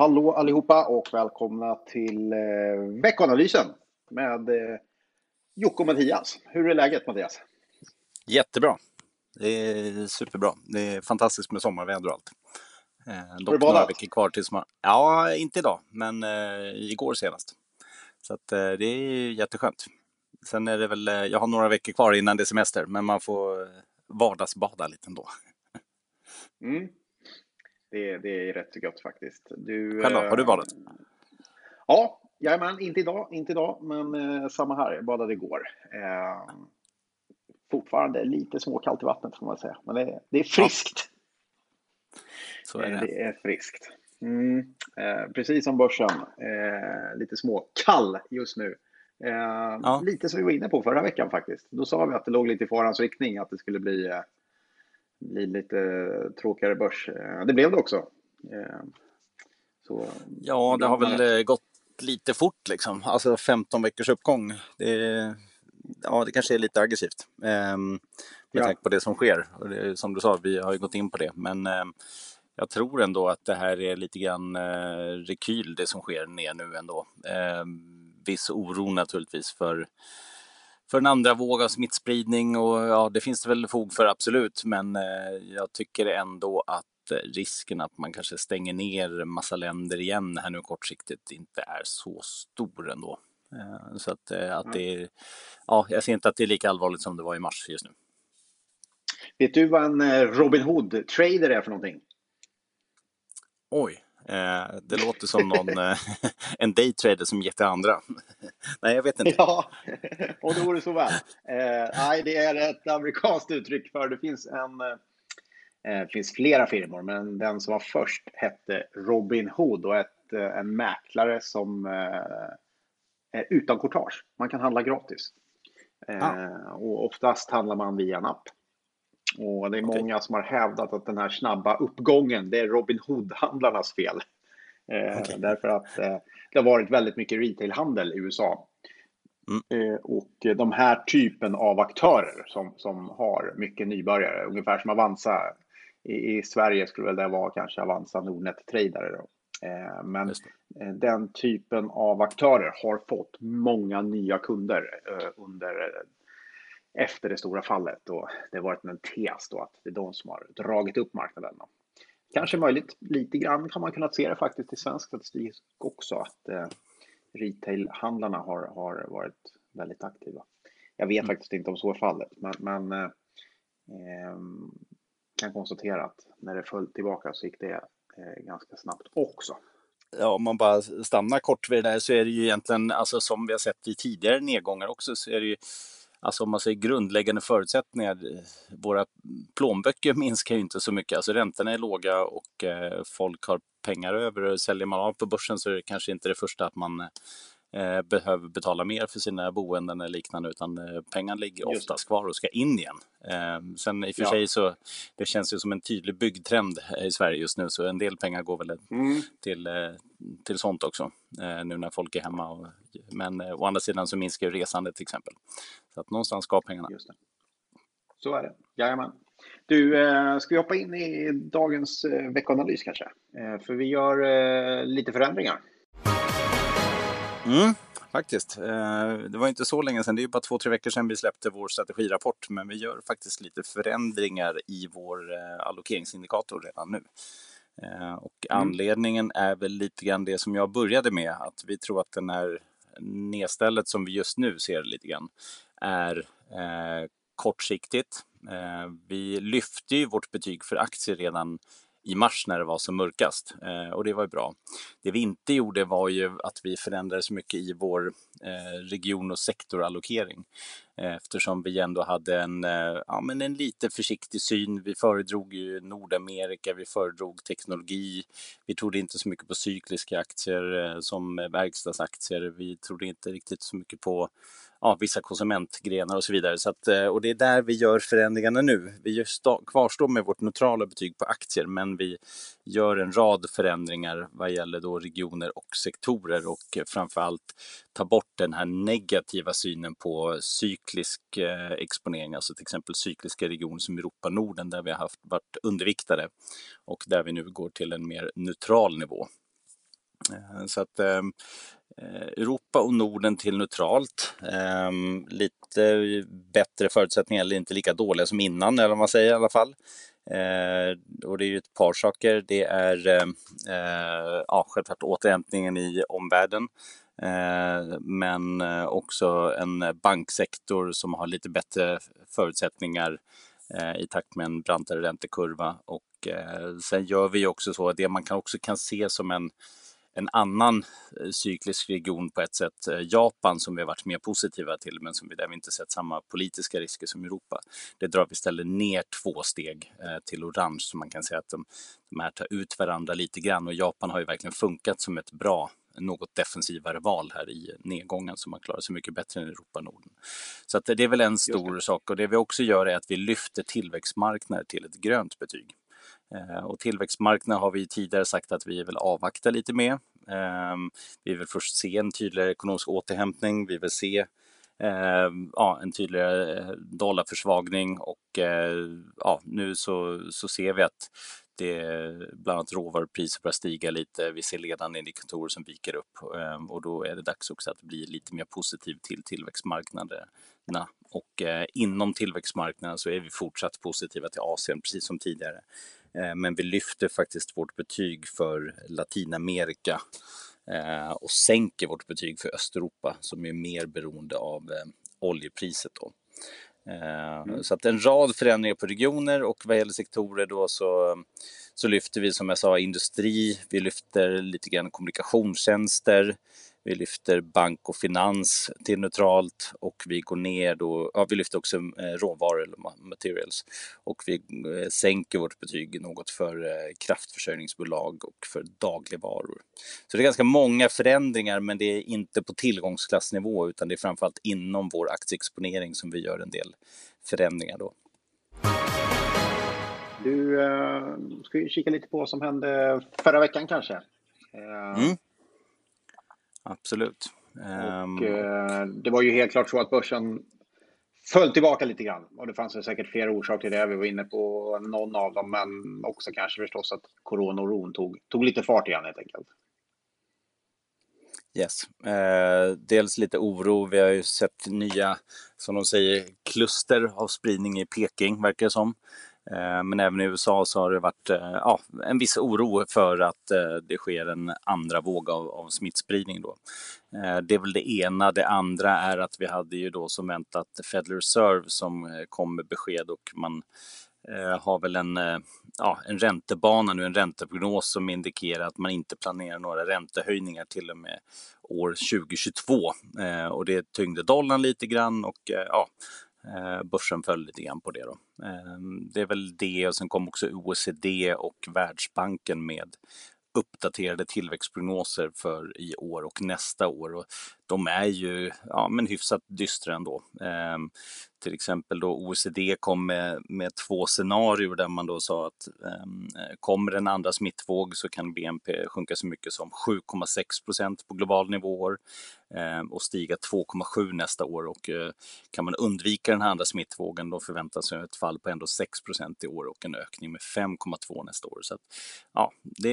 Hallå, allihopa och välkomna till eh, veckanalysen med eh, Jocke och Mattias. Hur är läget Mattias? Jättebra. Det är superbra. Det är fantastiskt med sommarväder och allt. Eh, Har du dock några badat? veckor kvar tills man... Ja, inte idag, men eh, igår senast. Så att, eh, det är jätteskönt. Sen är det väl, eh, jag har några veckor kvar innan det är semester, men man får eh, vardagsbada lite ändå. Mm. Det, det är rätt så gott faktiskt. Du, Själv? Har du eh, badat? Ja, jajamän, inte idag, inte idag, men eh, samma här. Jag badade igår. Eh, fortfarande lite småkallt i vattnet får man säga, men det, det är friskt. Så är Eh, det. Det är friskt. Mm. Eh, precis som börsen. Eh, lite småkall just nu. Eh, Ja. Lite som vi var inne på förra veckan faktiskt. Då sa vi att det låg lite i farans riktning, att det skulle bli, eh, bli lite tråkigare börs. Eh, det blev det också. Eh, så, Ja, det har väl eh, gått lite fort liksom. Alltså 15 veckors uppgång. Det, ja, det kanske är lite aggressivt. ehm, med Ja. tanke på det som sker. Det, som du sa, vi har ju gått in på det. Men ehm, jag tror ändå att det här är lite grann eh, rekyl det som sker ner nu ändå. Ehm, viss oro naturligtvis för för en andra våg av smittspridning och ja, det finns det väl fog för absolut. Men eh, jag tycker ändå att eh, risken att man kanske stänger ner massa länder igen här nu kortsiktigt inte är så stor ändå. Eh, så att, att det är, ja, jag ser inte att det är lika allvarligt som det var i mars just nu. Vet du vad en Robin Hood-trader är för någonting? Oj, det låter som någon, eh, en daytrader som ger till andra. Nej, jag vet inte. Ja, och det vore så väl. Eh, nej, det är ett amerikanskt uttryck för det finns en eh, det finns flera firmor, men den som var först hette Robin Hood och ett, eh, en mäklare som eh, är utan courtage. Man kan handla gratis. Eh, Ah. och oftast handlar man via en app. Och det är Okej. många som har hävdat att den här snabba uppgången, det är Robin Hood-handlarnas fel. Eh, Okej. Därför att eh, det har varit väldigt mycket retailhandel i USA. Eh, Och de här typen av aktörer som, som har mycket nybörjare, ungefär som Avanza. I, I Sverige skulle väl det vara kanske Avanza Nordnet Tradare. Då. Men den typen av aktörer har fått många nya kunder under efter det stora fallet och det har varit en tes då att det är de som har dragit upp marknaden. Kanske möjligt, lite grann kan man kunna se det faktiskt i svensk statistik också att eh, retailhandlarna har, har varit väldigt aktiva. Jag vet faktiskt inte om så är fallet, men, men eh, ehm, kan konstatera att när det föll tillbaka så gick det eh, ganska snabbt också. Ja, om man bara stannar kort vid det där så är det ju egentligen, alltså som vi har sett i tidigare nedgångar också, så är det ju, alltså om man säger grundläggande förutsättningar, våra plånböcker minskar ju inte så mycket, alltså räntorna är låga och eh, folk har pengar över. Och säljer man av på börsen så är det kanske inte det första att man eh, eh, behöver betala mer för sina boenden eller liknande utan eh, pengarna ligger oftast kvar och ska in igen. Eh, sen i och för Ja. sig så det känns ju som en tydlig byggtrend i Sverige just nu så en del pengar går väl Mm. till, eh, till sånt också eh, nu när folk är hemma. Och, men eh, å andra sidan så minskar ju resandet till exempel. Så att någonstans ska pengarna. Just det. Så är det. Jajamän. Du, eh, ska vi hoppa in i dagens eh, veckoanalys kanske? Eh, för vi gör eh, lite förändringar. Mm, faktiskt. Eh, det var inte så länge sedan, det är ju bara två, tre veckor sedan vi släppte vår strategirapport. Men vi gör faktiskt lite förändringar i vår eh, allokeringsindikator redan nu. Eh, Och anledningen är väl lite grann det som jag började med, att vi tror att den här nedstället som vi just nu ser lite grann är kortsiktigt. Vi lyfte ju vårt betyg för aktier redan i mars när det var som mörkast eh, och det var ju bra. Det vi inte gjorde var ju att vi förändrade så mycket i vår eh, region och sektorallokering Eh, eftersom vi ändå hade en, eh, ja, men en lite försiktig syn. Vi föredrog ju Nordamerika, vi föredrog teknologi. Vi trodde inte så mycket på cykliska aktier eh, som verkstadsaktier. Vi trodde inte riktigt så mycket på ja, vissa konsumentgrenar och så vidare. Så att, och det är där vi gör förändringarna nu. Vi kvarstår med vårt neutrala betyg på aktier, men vi gör en rad förändringar vad gäller då regioner och sektorer och framför framförallt ta bort den här negativa synen på cyklisk eh, exponering, alltså till exempel cykliska regioner som Europa och Norden där vi har haft, varit underviktade och där vi nu går till en mer neutral nivå. Eh, så att eh, eh, Europa och Norden till neutralt. Lite bättre förutsättningar, eller inte lika dåliga som innan, eller vad man säger i alla fall. Och det är ju ett par saker. Det är ja, självklart återhämtningen i omvärlden. Eh, men eh, också en banksektor som har lite bättre förutsättningar eh, i takt med en brantare räntekurva. Och sen gör vi också så att det man kan också kan se som en en annan cyklisk region på ett sätt, Japan, som vi har varit mer positiva till, men som vi, där vi inte sett samma politiska risker som Europa. Det drar vi istället ner två steg till orange, så man kan säga att de, de här tar ut varandra lite grann. Och Japan har ju verkligen funkat som ett bra något defensivare val här i nedgången som har klarat sig mycket bättre än Europa och Norden. Så att det är väl en stor sak och det vi också gör är att vi lyfter tillväxtmarknader till ett grönt betyg. Och tillväxtmarknader har vi tidigare sagt att vi vill avvakta lite med. Vi vill först se en tydligare ekonomisk återhämtning. Vi vill se ja, en tydligare dollarförsvagning och ja, nu så, så ser vi att det, bland annat råvarupriser börjar stiga lite. Vi ser ledande indikatorer som viker upp ehm, och då är det dags också att bli lite mer positiv till tillväxtmarknaderna. Och eh, inom tillväxtmarknaden så är vi fortsatt positiva till Asien, precis som tidigare. Eh, men vi lyfter faktiskt vårt betyg för Latinamerika eh, och sänker vårt betyg för Östeuropa som är mer beroende av oljepriset då. Mm. Så att en rad förändringar på regioner och vad gäller sektorer då så, så lyfter vi som jag sa industri, vi lyfter lite grann kommunikationstjänster, vi lyfter bank och finans till neutralt och vi går ner då, ja, vi lyfter också råvaror eller materials och vi sänker vårt betyg något för kraftförsörjningsbolag och för dagligvaror. Så det är ganska många förändringar men det är inte på tillgångsklassnivå utan det är framförallt inom vår aktieexponering som vi gör en del förändringar då. Du, ska vi kika lite på vad som hände förra veckan kanske? Mm. Absolut. Och, eh, det var ju helt klart så att börsen föll tillbaka lite grann. Och det fanns säkert flera orsaker till det. Vi var inne på någon av dem, men också kanske förstås att coronaoron tog, tog lite fart igen helt enkelt. Yes. Eh, dels lite oro. Vi har ju sett nya, som de säger, kluster av spridning i Peking, verkar det som. Eh, men även i USA så har det varit eh, ja, en viss oro för att eh, det sker en andra våg av, av smittspridning. Då. Det är väl det ena. Det andra är att vi hade ju då som väntat Federal Reserve som kom med besked och man har väl en, ja, en räntebana nu, en ränteprognos som indikerar att man inte planerar några räntehöjningar till och med år 2022. Och det tyngde dollarn lite grann och ja, Eh, börsen föll lite grann på det. Då. Ehm, det är väl det och sen kom också OECD och Världsbanken med uppdaterade tillväxtprognoser för i år och nästa år. Och de är ju ja, men hyfsat dystra ändå. Eh, till exempel då OECD kom med, med två scenarier där man då sa att eh, kommer en andra smittvåg så kan BNP sjunka så mycket som 7,6 procent på global nivå eh, och stiga 2,7 nästa år. Och eh, kan man undvika den här andra smittvågen då förväntas ett fall på ändå 6 procent i år och en ökning med 5,2 nästa år. Så att, ja, det,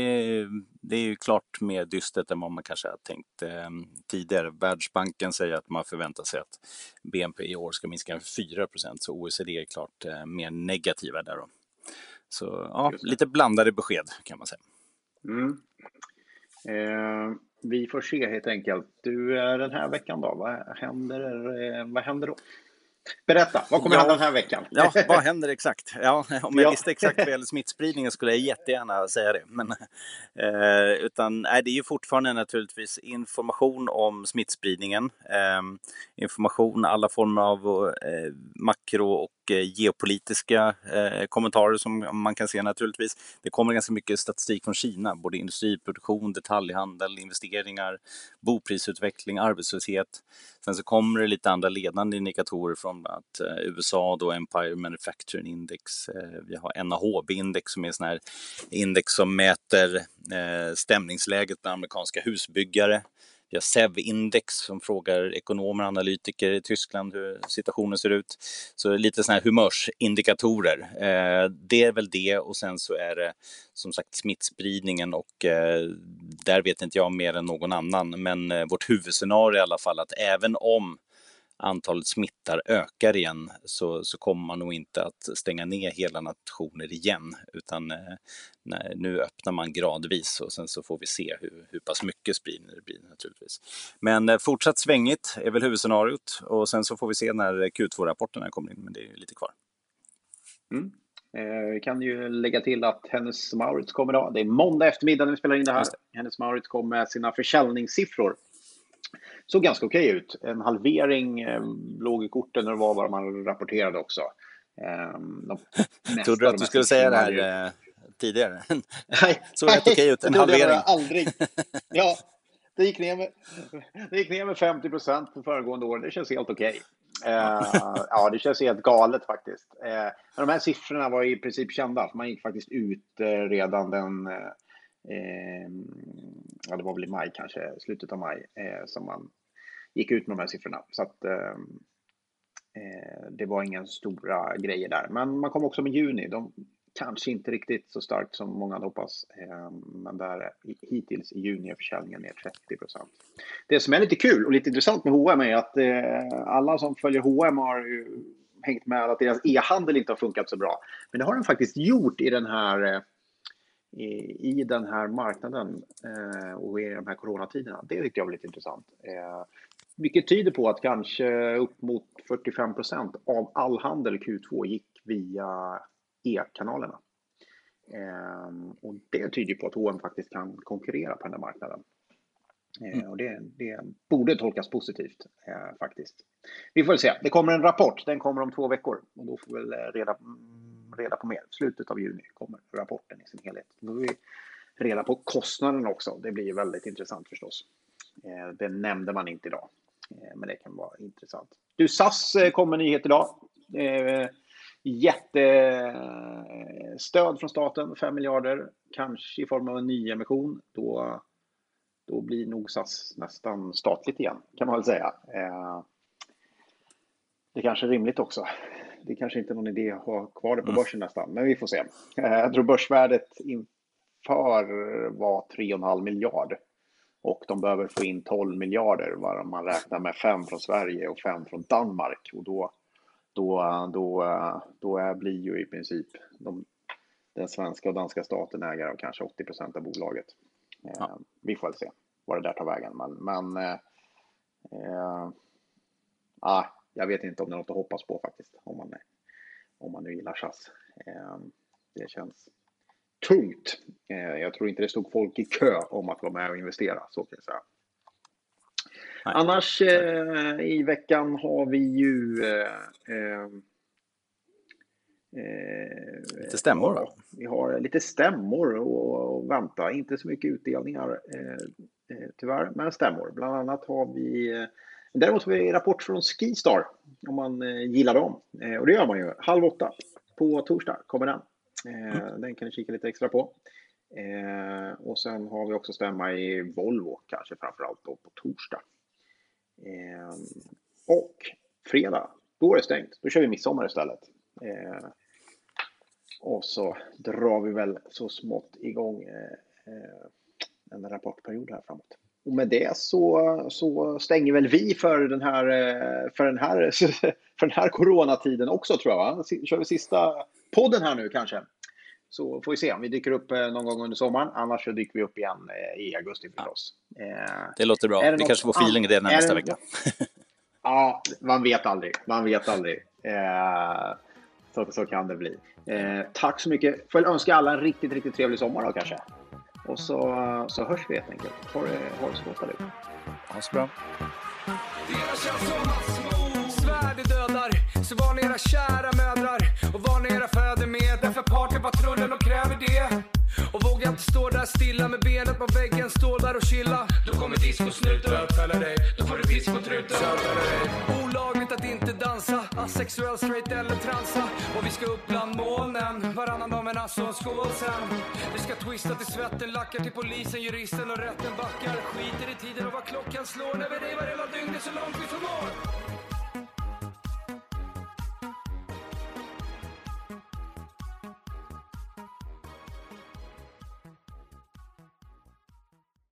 det är ju klart mer dystert än vad man kanske har tänkt ehm, tidigare Världsbanken säger att man förväntar sig att BNP i år ska minska med 4% så OECD är klart eh, mer negativa där. Då. Så ja, lite blandade besked kan man säga. Mm. Eh, vi får se helt enkelt. Du, den här veckan då, vad händer, eh, vad händer då? Berätta, vad kommer ja, hända den här veckan? Ja, vad händer exakt? Ja, om jag ja. visste exakt vad gäller smittspridningen skulle jag jättegärna säga det. Men, eh, utan, nej, det är ju fortfarande naturligtvis information om smittspridningen. Eh, information, alla former av eh, makro och eh, geopolitiska eh, kommentarer som man kan se naturligtvis. Det kommer ganska mycket statistik från Kina, både industriproduktion, detaljhandel, investeringar, boprisutveckling, arbetslöshet. Sen så kommer det lite andra ledande indikatorer från att eh, annat USA, då Empire Manufacturing Index. Eh, vi har NAHB-index som är en här index som mäter eh, stämningsläget bland amerikanska husbyggare. vi har SEV-index som frågar ekonomer och analytiker i Tyskland hur situationen ser ut. Så lite sådana här humörsindikatorer. Eh, det är väl det och sen så är det som sagt smittspridningen och eh, där vet inte jag mer än någon annan. Men eh, vårt huvudscenario är i alla fall att även om antalet smittar ökar igen så, så kommer man nog inte att stänga ner hela nationer igen utan eh, nej, nu öppnar man gradvis och sen så får vi se hur, hur pass mycket spridning det blir naturligtvis. Men eh, fortsatt svängigt är väl huvudscenariot och sen så får vi se när Q2-rapporterna kommer in, men det är lite kvar. Mm. Eh, vi kan ju lägga till att Hennes Maurits kommer idag. Det är måndag eftermiddag när vi spelar in det här. Hennes Maurits kommer med sina försäljningssiffror såg ganska okej okay ut. En halvering eh, låg i korten och det var vad man rapporterade också. Eh, Trodde du att du skulle säga det här ju... eh, tidigare? Nej, såg rätt okej okay ut, en halvering. Jag aldrig. Ja, det gick ner med, det gick ner med 50 procent för föregående år. Det känns helt okej. Okay. Eh, ja, det känns helt galet faktiskt. Eh, men de här siffrorna var i princip kända. Man gick faktiskt ut eh, redan den eh, ja, det var väl i maj kanske, slutet av maj, eh, som man gick ut med de här siffrorna. Så att ehm, eh, det var inga stora grejer där. Men man kom också med juni. De kanske inte riktigt så starkt som många hade hoppats. Ehm, men där hittills i juni är försäljningen ner 30 procent. Det som är lite kul och lite intressant med H&M är att eh, alla som följer H&M har ju hängt med att deras e-handel inte har funkat så bra. Men det har den faktiskt gjort i den här eh, i, den här marknaden eh, och i de här coronatiderna. Det tyckte jag var lite intressant. Eh, vilket tyder på att kanske upp mot 45 procent av all handel Q2 gick via e-kanalerna. Eh, och det tyder på att H&M faktiskt kan konkurrera på den här marknaden. Mm. Och det, det, borde tolkas positivt eh, faktiskt. Vi får se. Det kommer en rapport. Den kommer om två veckor och då får vi väl reda reda på mer. Slutet av juni kommer rapporten i sin helhet. Då får vi reda på kostnaden också. Det blir väldigt intressant förstås. Eh, det nämnde man inte idag, eh, men det kan vara intressant. Du, SAS eh, kommer nyhet idag. Eh, Jättestöd från staten, 5 miljarder, kanske i form av en nyemission. Då, då blir nog SAS nästan statligt igen, kan man väl säga. Det är kanske är rimligt också det kanske inte är någon idé att ha kvar det på mm. börsen nästan, men vi får se. Eh, jag tror börsvärdet inför var 3,5 miljard och de behöver få in 12 miljarder var man räknar med 5 från Sverige och 5 från Danmark och då, då, då, då är, blir ju i princip de, den svenska och danska staten ägare av kanske 80 procent av bolaget. Eh, ja. Vi får väl se vad det där tar vägen, men, men eh, eh, ah, jag vet inte om det är något att hoppas på faktiskt, om man, om man nu gillar SAS. Ehm, det känns tungt. Eh, jag tror inte det stod folk i kö om att vara med och investera, så kan jag säga. Nej. Annars eh, i veckan har vi ju eh, ehm, eh, lite stämmor va? Vi har lite stämmor och, vänta, inte så mycket utdelningar eh, tyvärr, men stämmor. Bland annat har vi Däremot har vi rapport från Skistar om man eh, gillar dem. Eh, och det gör man ju. Halv åtta på torsdag kommer den. Eh, mm. Den kan ni kika lite extra på. Och sen har vi också stämma i Volvo, kanske framförallt då på torsdag. Och fredag, då är det stängt. Då kör vi midsommar istället. Och så drar vi väl så smått igång en rapportperiod här framåt. Och med det så, så stänger väl vi för den här, eh, för den här, för den här coronatiden också tror jag. Va? Kör vi sista podden här nu kanske. Så får vi se om vi dyker upp eh, någon gång under sommaren. Annars så dyker vi upp igen eh, i augusti förstås. Det låter bra. Vi kanske får feeling i det nästa det... vecka. ja, man vet aldrig. Man vet aldrig. Så, så kan det bli. Tack så mycket. Får önska alla en riktigt, riktigt trevlig sommar då kanske. Och så, så hörs vi helt enkelt. Ha det, ha det så gott allihop. Ha så bra. Svärd dödar, så var ni era kära mödrar och var ni era fäder med. Därför partypatrullen och kräver det. Och vågar inte stå där stilla med benet på väggen, stå där och chilla. Då kommer discosnuten bötfälla dig, då får du piss på truten asexuell, straight eller transa. Och vi ska upp bland molnen, varannan dag med alltså en skål sen. Vi ska twista till svetten, lackar till polisen, juristen och rätten backar. Skiter i tiden och vad klockan slår när vi revar hela dygnet så långt vi förmår.